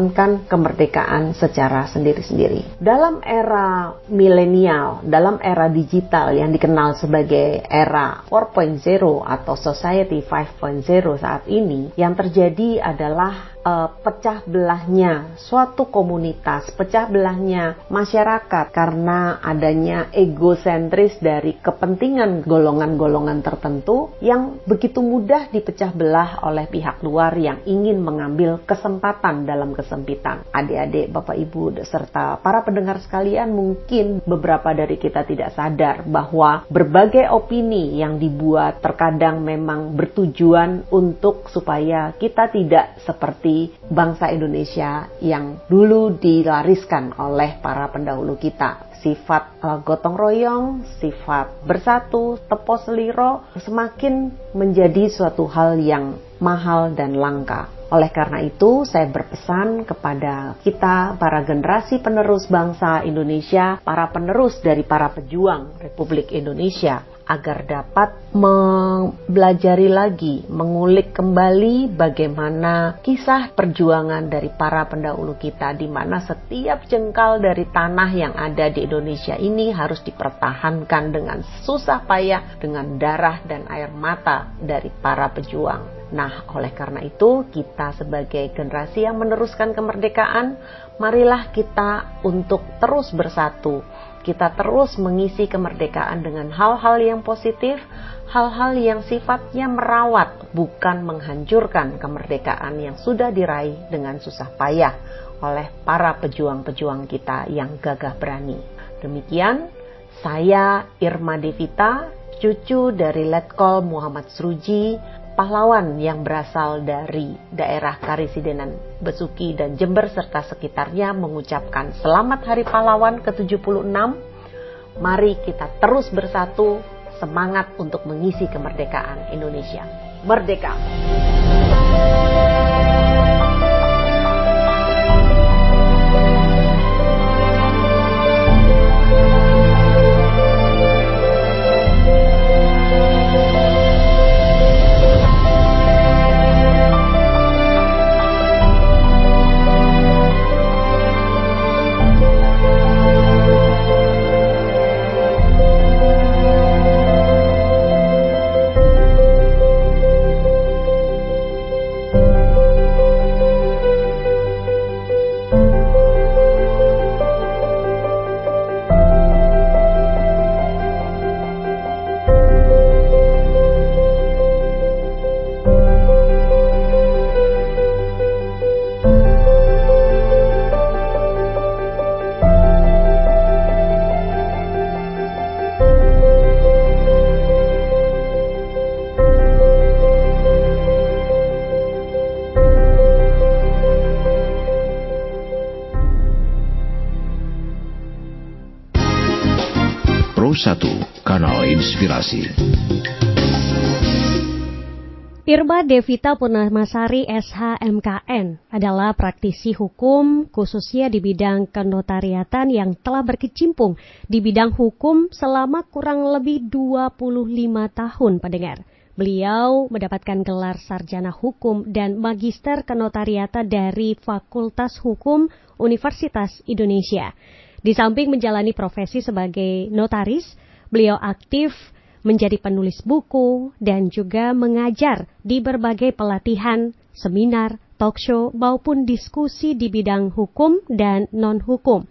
kemerdekaan secara sendiri-sendiri. Dalam era milenial, dalam era digital yang dikenal sebagai era 4.0 atau Society 5.0 saat ini, yang terjadi adalah uh, pecah belahnya suatu komunitas, pecah belahnya masyarakat karena adanya egosentris dari kepentingan golongan-golongan tertentu yang begitu mudah dipecah belah oleh pihak luar yang ingin mengambil kesempatan dalam kesempitan. Adik-adik, Bapak Ibu serta para pendengar sekalian mungkin beberapa dari kita tidak sadar bahwa berbagai opini yang dibuat terkadang memang bertujuan untuk supaya kita tidak seperti bangsa Indonesia yang dulu dilariskan oleh para pendahulu kita. Sifat uh, gotong royong, sifat bersatu, tepos seliro semakin menjadi suatu hal yang mahal dan langka. Oleh karena itu, saya berpesan kepada kita, para generasi penerus bangsa Indonesia, para penerus dari para pejuang Republik Indonesia, agar dapat mempelajari lagi, mengulik kembali bagaimana kisah perjuangan dari para pendahulu kita di mana setiap jengkal dari tanah yang ada di Indonesia ini harus dipertahankan dengan susah payah dengan darah dan air mata dari para pejuang. Nah, oleh karena itu, kita sebagai generasi yang meneruskan kemerdekaan, marilah kita untuk terus bersatu kita terus mengisi kemerdekaan dengan hal-hal yang positif, hal-hal yang sifatnya merawat, bukan menghancurkan kemerdekaan yang sudah diraih dengan susah payah oleh para pejuang-pejuang kita yang gagah berani. Demikian, saya Irma Devita, cucu dari Letkol Muhammad Sruji, pahlawan yang berasal dari daerah Karisidenan, Besuki, dan Jember serta sekitarnya mengucapkan selamat Hari Pahlawan ke-76. Mari kita terus bersatu, semangat untuk mengisi kemerdekaan Indonesia. Merdeka!
Irma Devita Purnamasari SHMKN adalah praktisi hukum khususnya di bidang kenotariatan yang telah berkecimpung di bidang hukum selama kurang lebih 25 tahun pendengar. Beliau mendapatkan gelar sarjana hukum dan magister kenotariata dari Fakultas Hukum Universitas Indonesia. Di samping menjalani profesi sebagai notaris, Beliau aktif menjadi penulis buku dan juga mengajar di berbagai pelatihan, seminar, talk show maupun diskusi di bidang hukum dan non-hukum.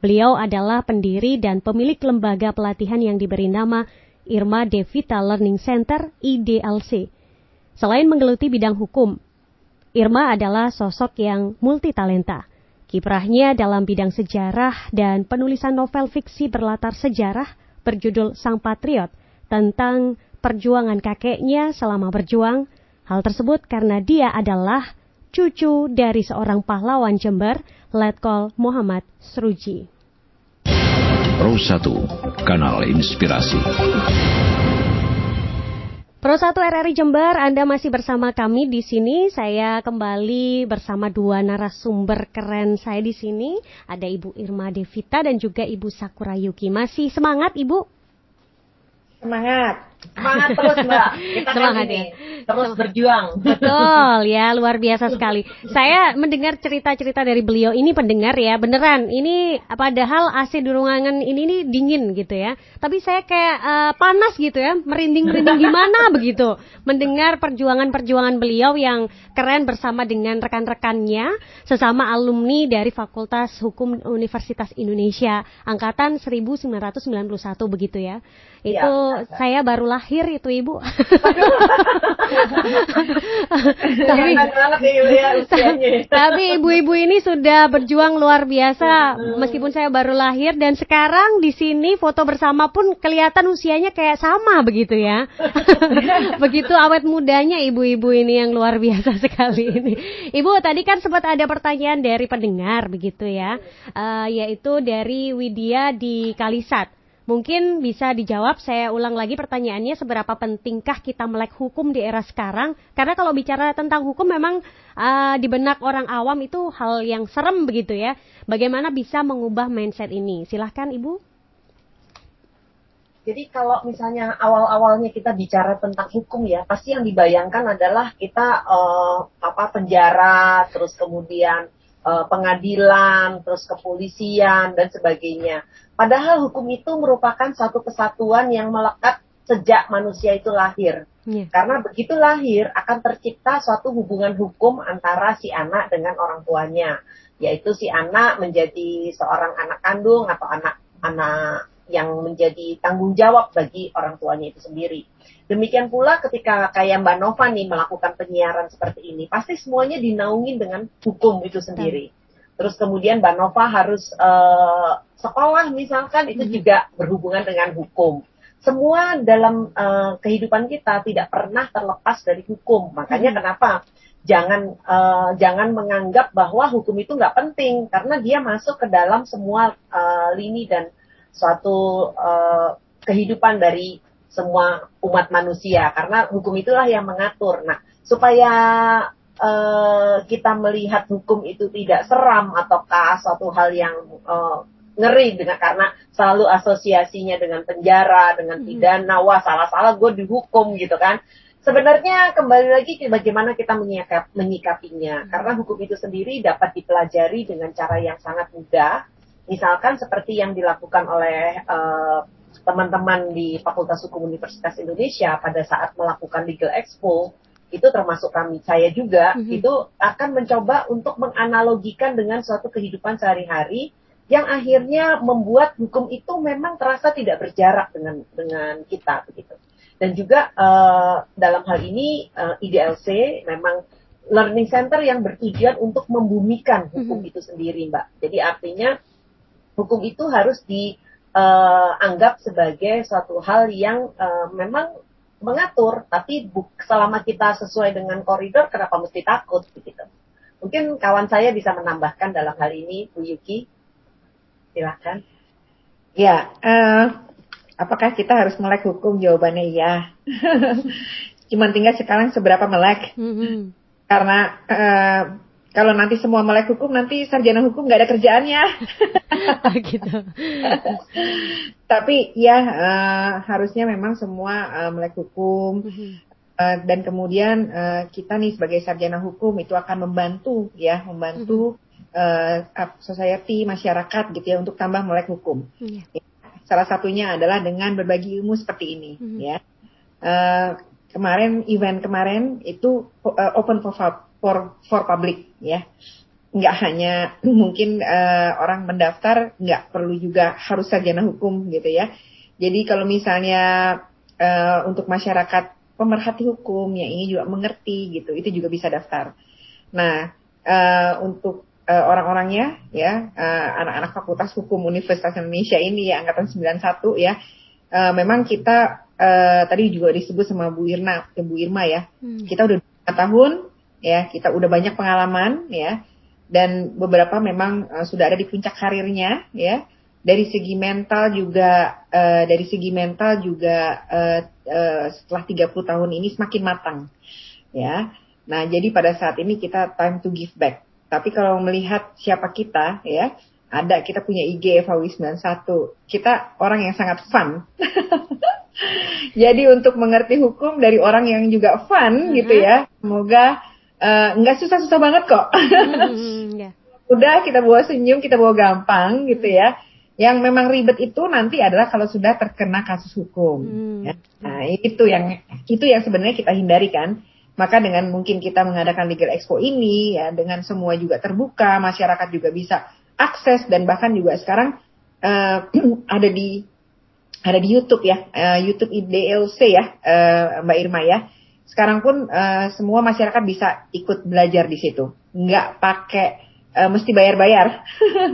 Beliau adalah pendiri dan pemilik lembaga pelatihan yang diberi nama Irma Devita Learning Center IDLC. Selain menggeluti bidang hukum, Irma adalah sosok yang multitalenta. Kiprahnya dalam bidang sejarah dan penulisan novel fiksi berlatar sejarah berjudul Sang Patriot tentang perjuangan kakeknya selama berjuang. Hal tersebut karena dia adalah cucu dari seorang pahlawan Jember, Letkol Muhammad Sruji.
Pro 1, Kanal Inspirasi.
Pro 1 RRI Jember, Anda masih bersama kami di sini. Saya kembali bersama dua narasumber keren saya di sini. Ada Ibu Irma Devita dan juga Ibu Sakura Yuki. Masih semangat, Ibu?
สมังอาจ
Semangat terus Mbak. Kita kan ini
ya.
terus berjuang.
Betul ya, luar biasa sekali. Saya mendengar cerita-cerita dari beliau ini pendengar ya, beneran. Ini padahal AC di ruangan ini nih dingin gitu ya. Tapi saya kayak eh, panas gitu ya, merinding-merinding gimana begitu. Mendengar perjuangan-perjuangan beliau yang keren bersama dengan rekan-rekannya sesama alumni dari Fakultas Hukum Universitas Indonesia angkatan 1991 begitu ya.
Iya,
Itu
benar.
saya baru lahir itu Ibu.
Tapi.
Tapi ibu-ibu ini sudah berjuang luar biasa meskipun saya baru lahir dan sekarang di sini foto bersama pun kelihatan usianya kayak sama begitu ya. begitu awet mudanya ibu-ibu ini yang luar biasa sekali ini. Ibu tadi kan sempat ada pertanyaan dari pendengar begitu ya. Eh, yaitu dari Widya di Kalisat. Mungkin bisa dijawab, saya ulang lagi pertanyaannya, seberapa pentingkah kita melek hukum di era sekarang? Karena kalau bicara tentang hukum memang uh, di benak orang awam itu hal yang serem begitu ya. Bagaimana bisa mengubah mindset ini? Silahkan Ibu.
Jadi kalau misalnya awal-awalnya kita bicara tentang hukum ya, pasti yang dibayangkan adalah kita eh, apa penjara, terus kemudian pengadilan, terus kepolisian dan sebagainya. Padahal hukum itu merupakan satu kesatuan yang melekat sejak manusia itu lahir.
Iya.
Karena begitu lahir akan tercipta suatu hubungan hukum antara si anak dengan orang tuanya, yaitu si anak menjadi seorang anak kandung atau anak-anak yang menjadi tanggung jawab bagi orang tuanya itu sendiri. Demikian pula ketika kayak Mbak Nova nih melakukan penyiaran seperti ini, pasti semuanya dinaungin dengan hukum itu sendiri. Terus kemudian Mbak Nova harus eh, sekolah misalkan itu juga berhubungan dengan hukum. Semua dalam eh, kehidupan kita tidak pernah terlepas dari hukum. Makanya kenapa jangan eh, jangan menganggap bahwa hukum itu nggak penting karena dia masuk ke dalam semua eh, lini dan suatu eh, kehidupan dari semua umat manusia karena hukum itulah yang mengatur. Nah, supaya eh, kita melihat hukum itu tidak seram ataukah suatu hal yang eh, ngeri dengan karena selalu asosiasinya dengan penjara, dengan pidana, wah salah-salah gue dihukum gitu kan. Sebenarnya kembali lagi ke bagaimana kita menyikap, menyikapinya. Karena hukum itu sendiri dapat dipelajari dengan cara yang sangat mudah. Misalkan seperti yang dilakukan oleh eh, teman-teman di Fakultas Hukum Universitas Indonesia pada saat melakukan Legal Expo, itu termasuk kami saya juga, itu akan mencoba untuk menganalogikan dengan suatu kehidupan sehari-hari yang akhirnya membuat hukum itu memang terasa tidak berjarak dengan dengan kita begitu. Dan juga eh, dalam hal ini eh, IDLC memang learning center yang bertujuan untuk membumikan hukum itu sendiri, Mbak. Jadi artinya hukum itu harus dianggap sebagai suatu hal yang eh, memang mengatur, tapi bu- selama kita sesuai dengan koridor, kenapa mesti takut begitu? Mungkin kawan saya bisa menambahkan dalam hal ini, Bu Yuki. Silakan.
Ya, eh, apakah kita harus melek hukum? Jawabannya iya. Cuman tinggal sekarang seberapa melek.
Mhm.
Karena eh, kalau nanti semua melek hukum, nanti sarjana hukum nggak ada kerjaannya.
gitu.
Tapi ya eh, harusnya memang semua eh, melek hukum. Eh, dan kemudian eh, kita nih sebagai sarjana hukum itu akan membantu ya, membantu up- society, masyarakat gitu ya untuk tambah melek hukum.
Iya.
Salah satunya adalah dengan berbagi ilmu seperti ini, ya. Eh, kemarin event kemarin itu open for, for for public, ya. Nggak hanya mungkin eh, orang mendaftar, nggak perlu juga harus sarjana hukum gitu ya. Jadi kalau misalnya eh, untuk masyarakat pemerhati hukum yang ini juga mengerti gitu, itu juga bisa daftar. Nah, eh, untuk eh, orang-orangnya ya eh, anak-anak Fakultas Hukum Universitas Indonesia ini ya angkatan 91 ya eh, memang kita eh, tadi juga disebut sama Bu Irna eh, Bu Irma ya kita udah tahun ya kita udah banyak pengalaman ya. Dan beberapa memang eh, sudah ada di puncak karirnya ya. Dari segi mental juga eh, dari segi mental juga eh, eh, setelah 30 tahun ini semakin matang ya. Nah jadi pada saat ini kita time to give back. Tapi kalau melihat siapa kita ya, ada kita punya IG Evawi 91. Kita orang yang sangat fun. Jadi untuk mengerti hukum dari orang yang juga fun gitu ya, semoga uh, nggak susah-susah banget kok. yeah. Udah kita bawa senyum, kita bawa gampang gitu ya. Yang memang ribet itu nanti adalah kalau sudah terkena kasus hukum. Hmm. Ya. Nah itu yang itu yang sebenarnya kita hindari kan. Maka dengan mungkin kita mengadakan Legal Expo ini ya dengan semua juga terbuka, masyarakat juga bisa akses dan bahkan juga sekarang uh, ada di ada di YouTube ya, uh, YouTube IDLC ya, uh, Mbak Irma ya. Sekarang pun uh, semua masyarakat bisa ikut belajar di situ, nggak pakai uh, mesti bayar-bayar.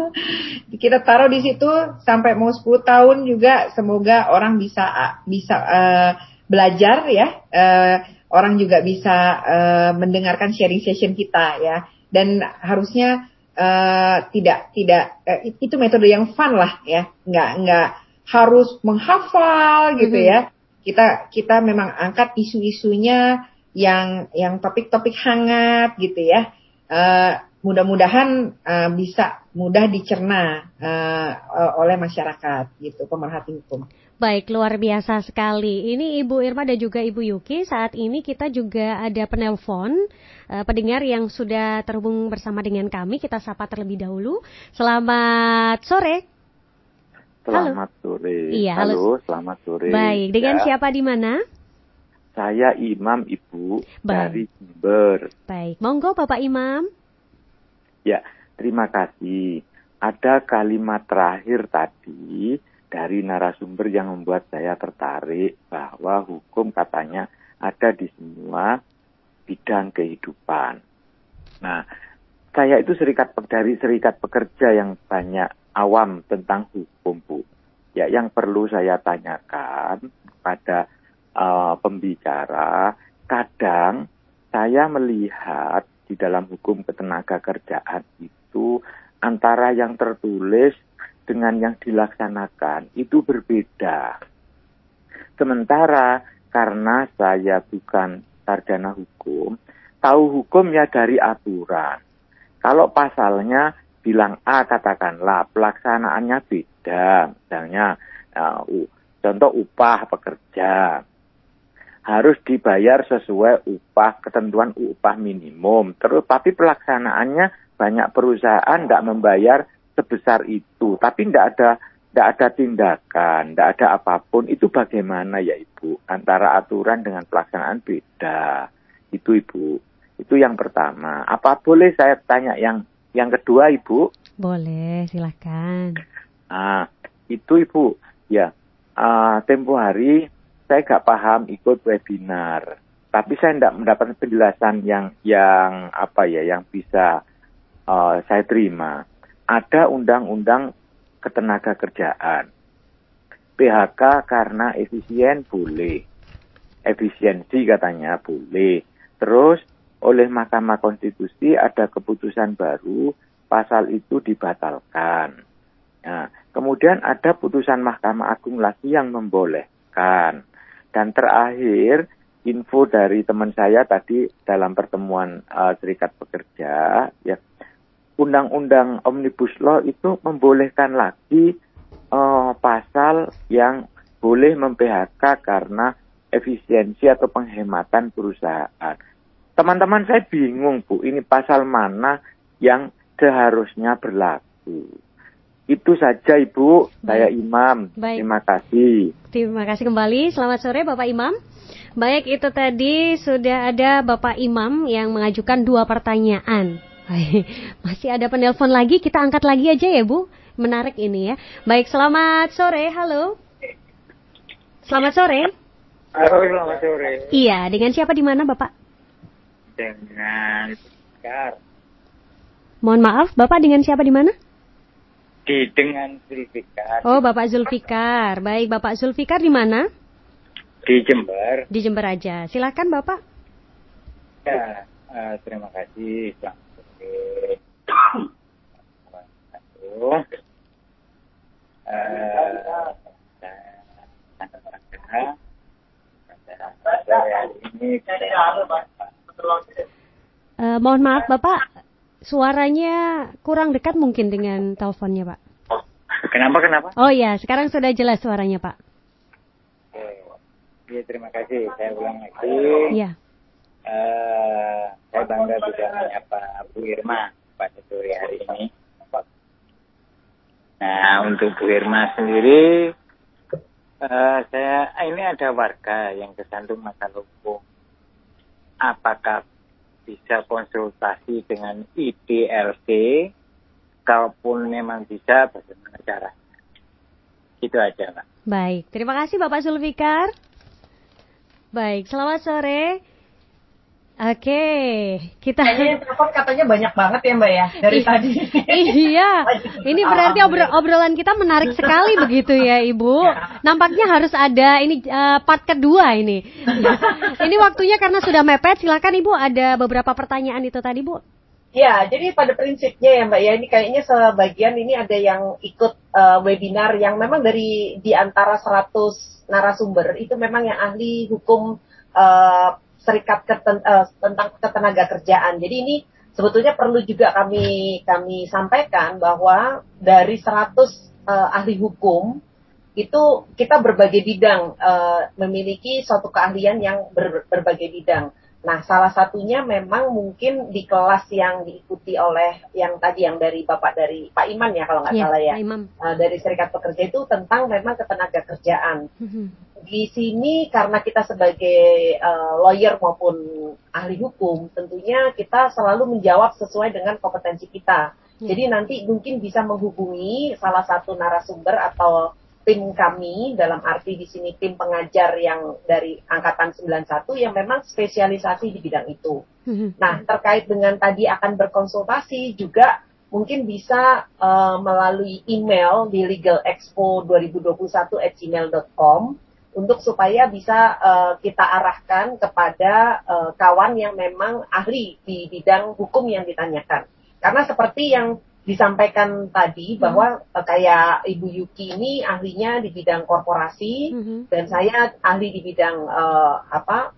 Kita taruh di situ sampai mau 10 tahun juga, semoga orang bisa bisa uh, belajar ya. Uh, orang juga bisa uh, mendengarkan sharing session kita ya. Dan harusnya uh, tidak tidak uh, itu metode yang fun lah ya, nggak nggak harus menghafal gitu mm -hmm. ya. Kita kita memang angkat isu-isunya yang yang topik-topik hangat gitu ya. Uh, mudah-mudahan uh, bisa mudah dicerna uh, oleh masyarakat gitu pemerhati hukum.
Baik, luar biasa sekali. Ini Ibu Irma dan juga Ibu Yuki. Saat ini kita juga ada penelpon uh, pendengar yang sudah terhubung bersama dengan kami. Kita sapa terlebih dahulu. Selamat sore.
Selamat halo. sore.
Iya, halo.
halo, selamat sore.
Baik, dengan ya. siapa di mana?
Saya Imam Ibu Baik. dari Jember.
Baik, monggo Bapak Imam.
Ya, terima kasih. Ada kalimat terakhir tadi dari narasumber yang membuat saya tertarik bahwa hukum katanya ada di semua bidang kehidupan. Nah, saya itu serikat dari serikat pekerja yang banyak awam tentang hukum, Bu. Ya, yang perlu saya tanyakan pada uh, pembicara, kadang saya melihat di dalam hukum ketenaga kerjaan itu antara yang tertulis dengan yang dilaksanakan itu berbeda. Sementara karena saya bukan sarjana hukum, tahu hukum ya dari aturan. Kalau pasalnya bilang A katakanlah pelaksanaannya beda, misalnya uh, contoh upah pekerja harus dibayar sesuai upah ketentuan upah minimum. Terus tapi pelaksanaannya banyak perusahaan tidak membayar sebesar itu, tapi tidak ada tidak ada tindakan, tidak ada apa pun. Itu bagaimana ya Ibu? Antara aturan dengan pelaksanaan beda. Itu Ibu. Itu yang pertama. Apa boleh saya tanya yang yang kedua Ibu?
Boleh, silakan.
Ah, itu Ibu. Ya, uh, tempo hari saya gak paham ikut webinar. Tapi saya tidak mendapat penjelasan yang yang apa ya, yang bisa uh, saya terima. Ada undang-undang ketenaga kerjaan. PHK karena efisien boleh. Efisiensi katanya boleh. Terus oleh Mahkamah Konstitusi ada keputusan baru, pasal itu dibatalkan. Nah, kemudian ada putusan Mahkamah Agung lagi yang membolehkan. Dan terakhir, info dari teman saya tadi dalam pertemuan uh, Serikat Pekerja, ya, Undang-Undang Omnibus Law itu membolehkan lagi uh, pasal yang boleh mem-PHK karena efisiensi atau penghematan perusahaan Teman-teman saya bingung Bu, ini pasal mana yang seharusnya berlaku. Itu saja Ibu, Baik. saya Imam. Baik. Terima kasih.
Terima kasih kembali. Selamat sore Bapak Imam. Baik, itu tadi sudah ada Bapak Imam yang mengajukan dua pertanyaan. Masih ada penelpon lagi, kita angkat lagi aja ya Bu. Menarik ini ya. Baik, selamat sore. Halo. Selamat sore.
Halo, selamat sore.
Iya, dengan siapa di mana Bapak?
Dengan Zulfikar.
Mohon maaf, Bapak dengan siapa di mana?
Di dengan Zulfikar.
Oh, Bapak Zulfikar. Baik, Bapak Zulfikar di mana?
Di Jember.
Di Jember aja. Silakan, Bapak.
Ya, uh, terima kasih. Selamat sore. Uh, ini
Uh, mohon maaf Bapak, suaranya kurang dekat mungkin dengan teleponnya Pak.
Kenapa kenapa?
Oh ya, sekarang sudah jelas suaranya Pak.
Ya, terima kasih. Saya ulang lagi.
Iya.
Eh, saya bangga bisa menyapa Bu Irma pada sore hari ini. Nah, untuk Bu Irma sendiri, eh, saya ini ada warga yang tersandung masalah hukum. Apakah bisa konsultasi dengan IDLT? Kalaupun memang bisa, bagaimana caranya? Itu aja, Pak.
Baik, terima kasih Bapak Zulfikar. Baik, selamat sore. Oke, kita
Kayaknya telepon katanya banyak banget ya Mbak ya dari
Ih,
tadi.
Iya, ini berarti obro- obrolan kita menarik sekali begitu ya Ibu. Nampaknya harus ada ini eh, part kedua ini. ini waktunya karena sudah mepet, silakan Ibu ada beberapa pertanyaan itu tadi Bu.
Ya, jadi pada prinsipnya ya Mbak ya, ini kayaknya sebagian ini ada yang ikut eh, webinar yang memang dari di antara 100 narasumber itu memang yang ahli hukum eh, serikat keten- eh, tentang ketenaga kerjaan. Jadi ini sebetulnya perlu juga kami kami sampaikan bahwa dari 100 eh, ahli hukum itu kita berbagai bidang eh, memiliki suatu keahlian yang ber- berbagai bidang. Nah, salah satunya memang mungkin di kelas yang diikuti oleh yang tadi yang dari Bapak dari Pak Iman ya kalau nggak
Iya,
salah ya.
Pak Imam.
Eh, dari Serikat Pekerja itu tentang memang ketenaga kerjaan. Di sini karena kita sebagai eh, lawyer maupun ahli hukum, tentunya kita selalu menjawab sesuai dengan kompetensi kita. Jadi nanti mungkin bisa menghubungi salah satu narasumber atau tim kami dalam arti di sini tim pengajar yang dari angkatan 91 yang memang spesialisasi di bidang itu. Nah, terkait dengan tadi akan berkonsultasi juga mungkin bisa eh, melalui email di legalexpo2021@gmail.com untuk supaya bisa eh, kita arahkan kepada eh, kawan yang memang ahli di bidang hukum yang ditanyakan. Karena seperti yang disampaikan tadi bahwa eh, kayak Ibu Yuki ini ahlinya di bidang korporasi dan saya ahli di bidang eh, apa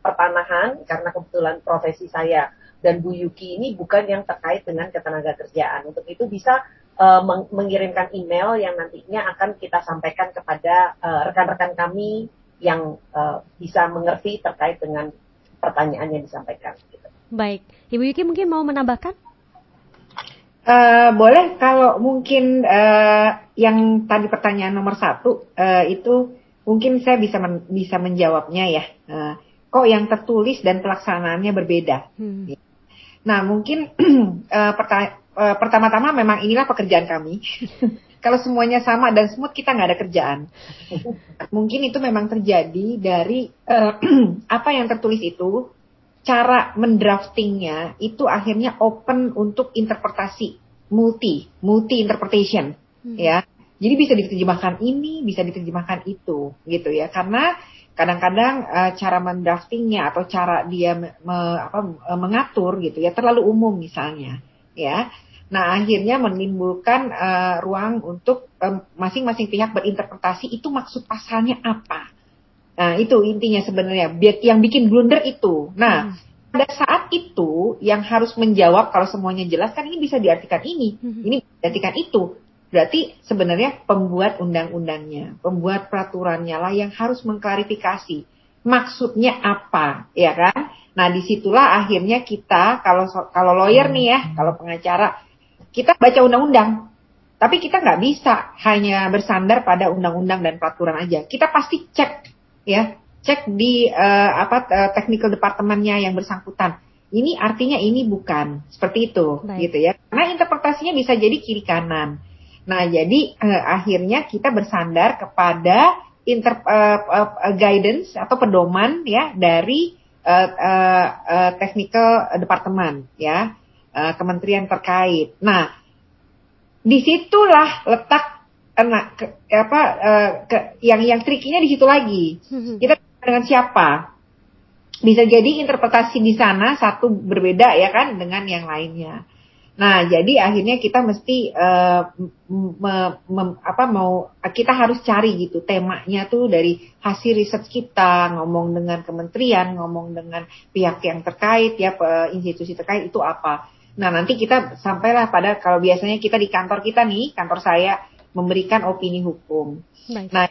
pertanahan karena kebetulan profesi saya dan Bu Yuki ini bukan yang terkait dengan ketenaga kerjaan. Untuk itu bisa eh, meng- mengirimkan email yang nantinya akan kita sampaikan kepada eh, rekan-rekan kami yang eh, bisa mengerti terkait dengan pertanyaan yang disampaikan.
Baik, Ibu Yuki mungkin mau menambahkan?
Eh, boleh kalau mungkin eh, yang tadi pertanyaan nomor satu eh, itu mungkin saya bisa men- bisa menjawabnya ya. Eh, kok yang tertulis dan pelaksanaannya berbeda? Nah mungkin eh, perta- eh, pertama-tama memang inilah pekerjaan kami. kalau semuanya sama dan smooth kita nggak ada kerjaan. Mungkin itu memang terjadi dari eh, apa yang tertulis itu cara mendraftingnya itu akhirnya open untuk interpretasi multi multi interpretation ya jadi bisa diterjemahkan ini bisa diterjemahkan itu gitu ya karena kadang-kadang eh, cara mendraftingnya atau cara dia me- apa, eh, mengatur gitu ya terlalu umum misalnya ya nah akhirnya menimbulkan eh, ruang untuk eh, masing-masing pihak berinterpretasi itu maksud pasalnya apa Nah, itu intinya sebenarnya. Yang bikin blunder itu. Nah, pada saat itu yang harus menjawab kalau semuanya jelas kan ini bisa diartikan ini, ini bisa diartikan itu. Berarti sebenarnya pembuat undang-undangnya, pembuat peraturannya lah yang harus mengklarifikasi maksudnya apa, ya kan? Nah, di situlah akhirnya kita kalau kalau lawyer nih ya, kalau pengacara, kita baca undang-undang, tapi kita nggak bisa hanya bersandar pada undang-undang dan peraturan aja. Kita pasti cek ya. Cek di eh, apa eh, technical departemennya yang bersangkutan. Ini artinya ini bukan. Seperti itu
Baik.
gitu ya. Karena interpretasinya bisa jadi kiri kanan nah jadi eh, akhirnya kita bersandar kepada inter eh, eh, guidance atau pedoman ya dari eh, eh, eh, technical departemen ya eh, kementerian terkait nah di situlah letak kena ke, apa eh, ke, yang yang trikinya di situ lagi. Kita dengan siapa? Bisa jadi interpretasi di sana satu berbeda ya kan dengan yang lainnya. Nah, jadi akhirnya kita mesti m- me- mem- apa mau kita harus cari gitu temanya tuh dari hasil riset kita, ngomong dengan kementerian, ngomong dengan pihak yang terkait ya institusi terkait itu apa. Nah, nanti kita sampailah pada kalau biasanya kita di kantor kita nih, kantor saya memberikan opini hukum.
Baik.
Nah,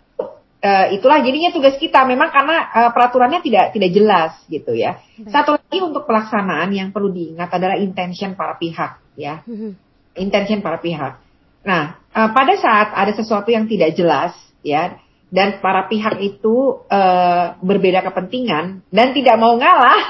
uh, itulah jadinya tugas kita memang karena uh, peraturannya tidak tidak jelas gitu ya. Baik. Satu lagi untuk pelaksanaan yang perlu diingat adalah intention para pihak ya. Mm-hmm. Intention para pihak. Nah, uh, pada saat ada sesuatu yang tidak jelas ya dan para pihak itu uh, berbeda kepentingan dan tidak mau ngalah.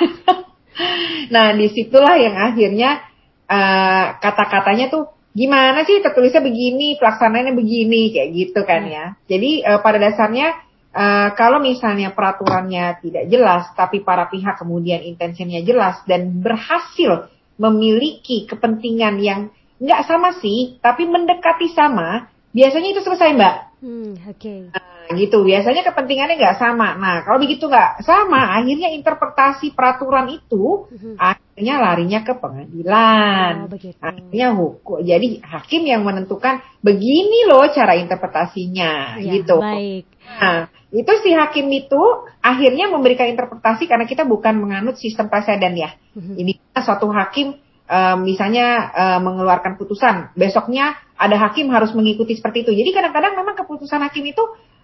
nah, di situlah yang akhirnya uh, kata-katanya tuh gimana sih tertulisnya begini, pelaksanaannya begini kayak gitu kan ya. Jadi uh, pada dasarnya uh, kalau misalnya peraturannya tidak jelas, tapi para pihak kemudian intensinya jelas dan berhasil memiliki kepentingan yang nggak sama sih, tapi mendekati sama, biasanya itu selesai mbak. Hmm, Oke. Okay. Gitu. Biasanya kepentingannya nggak sama. Nah, kalau begitu nggak sama, akhirnya interpretasi peraturan itu hmm. akhirnya larinya ke pengadilan. Oh, begitu. Akhirnya hukum. Jadi hakim yang menentukan begini loh cara interpretasinya, ya, gitu. Baik. Nah, itu si hakim itu akhirnya memberikan interpretasi karena kita bukan menganut sistem presiden ya. Hmm. Ini suatu hakim uh, misalnya uh, mengeluarkan putusan, besoknya ada hakim harus mengikuti seperti itu. Jadi kadang-kadang memang keputusan hakim itu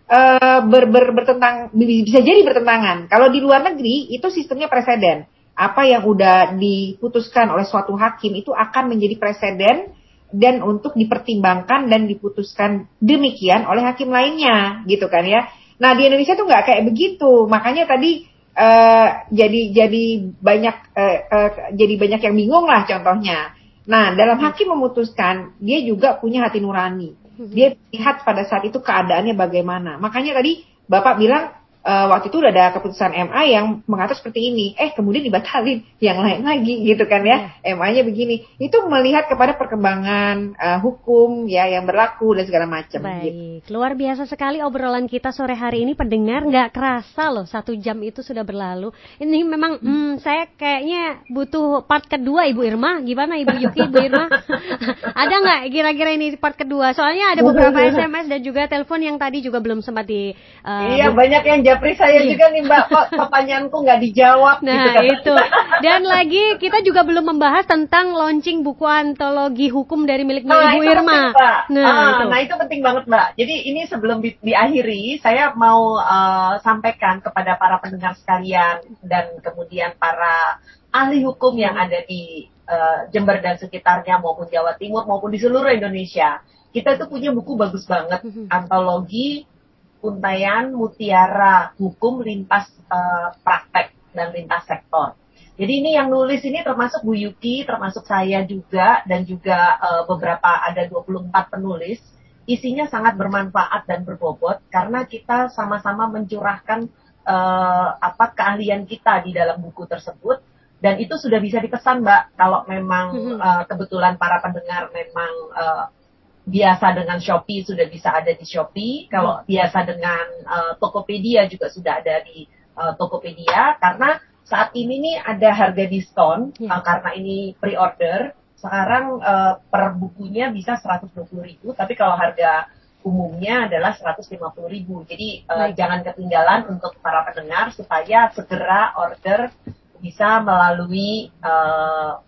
uh, ber, ber, bertentang bisa jadi bertentangan. Kalau di luar negeri itu sistemnya presiden. Apa yang udah diputuskan oleh suatu hakim itu akan menjadi presiden dan untuk dipertimbangkan dan diputuskan demikian oleh hakim lainnya, gitu kan ya. Nah di Indonesia tuh nggak kayak begitu, makanya tadi uh, jadi jadi banyak uh, uh, jadi banyak yang bingung lah contohnya. Nah dalam hakim memutuskan dia juga punya hati nurani. Dia lihat pada saat itu keadaannya bagaimana. Makanya tadi bapak bilang uh, waktu itu udah ada keputusan MA yang mengatur seperti ini. Eh kemudian dibatalin yang lain lagi gitu kan ya. Yeah. MA-nya begini. Itu melihat kepada perkembangan uh, hukum ya yang berlaku dan segala macam.
Baik, gitu. luar biasa sekali obrolan kita sore hari ini pendengar nggak kerasa loh satu jam itu sudah berlalu. Ini memang hmm. Hmm, saya kayaknya butuh part kedua Ibu Irma. Gimana Ibu Yuki, Ibu Irma? ada nggak kira-kira ini part kedua? Soalnya ada beberapa SMS dan juga telepon yang tadi juga belum sempat di.
Uh, iya banyak yang japri saya iya. juga nih Mbak, kok pertanyaanku nggak dijawab
nah, gitu. itu. Dan lagi kita juga belum membahas tentang launching buku antologi hukum dari milik nah, Ibu Irma.
Penting, nah, ah, itu. nah itu penting banget Mbak. Jadi ini sebelum di, diakhiri, saya mau uh, sampaikan kepada para pendengar sekalian dan kemudian para ahli hukum yang ada di uh, Jember dan sekitarnya maupun Jawa Timur maupun di seluruh Indonesia. Kita itu punya buku bagus banget, mm-hmm. antologi Untayan Mutiara Hukum Lintas uh, Praktek dan Lintas Sektor. Jadi ini yang nulis ini termasuk Bu Yuki, termasuk saya juga dan juga uh, beberapa ada 24 penulis. Isinya sangat bermanfaat dan berbobot karena kita sama-sama mencurahkan uh, apa keahlian kita di dalam buku tersebut dan itu sudah bisa dipesan Mbak kalau memang uh, kebetulan para pendengar memang uh, biasa dengan Shopee sudah bisa ada di Shopee, kalau hmm. biasa dengan uh, Tokopedia juga sudah ada di uh, Tokopedia karena saat ini nih ada harga diskon hmm. uh, karena ini pre-order. Sekarang uh, per bukunya bisa 120.000, tapi kalau harga umumnya adalah 150.000. Jadi uh, jangan ketinggalan untuk para pendengar supaya segera order bisa melalui uh,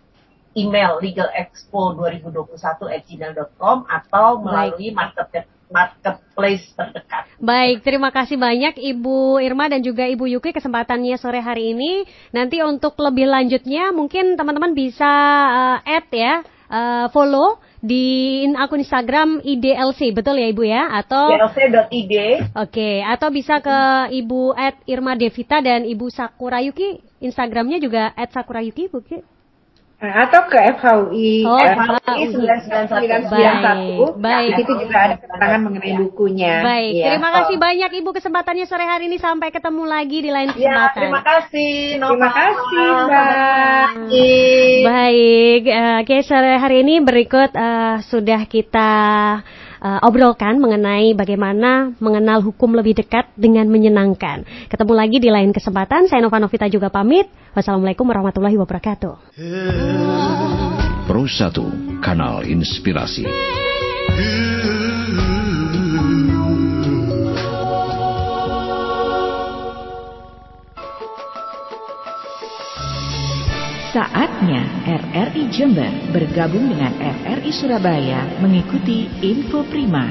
email legalexpo2021@gmail.com atau melalui market marketplace terdekat.
Baik, terima kasih banyak Ibu Irma dan juga Ibu Yuki kesempatannya sore hari ini. Nanti untuk lebih lanjutnya mungkin teman-teman bisa uh, add ya, uh, follow di akun Instagram IDLC, betul ya Ibu ya? Atau
idlc.id.
Oke, okay, atau bisa ke Ibu at Irma Devita dan Ibu Sakura Yuki, Instagramnya juga at Sakura Yuki, Bu
atau ke FHUI oh, FHUI
991
baik. Di situ juga ada keterangan mengenai bukunya.
Baik, ya. terima kasih oh. banyak Ibu kesempatannya sore hari ini sampai ketemu lagi di lain ya, kesempatan. Ya,
terima kasih.
Nova. Terima kasih, Mbak.
Baik, uh, oke sore hari ini berikut uh, sudah kita uh, obrolkan mengenai bagaimana mengenal hukum lebih dekat dengan menyenangkan. Ketemu lagi di lain kesempatan. Saya Nova Novita juga pamit. Wassalamualaikum warahmatullahi wabarakatuh.
Pro 1 Kanal Inspirasi.
Saatnya RRI Jember bergabung dengan RRI Surabaya mengikuti Info Prima.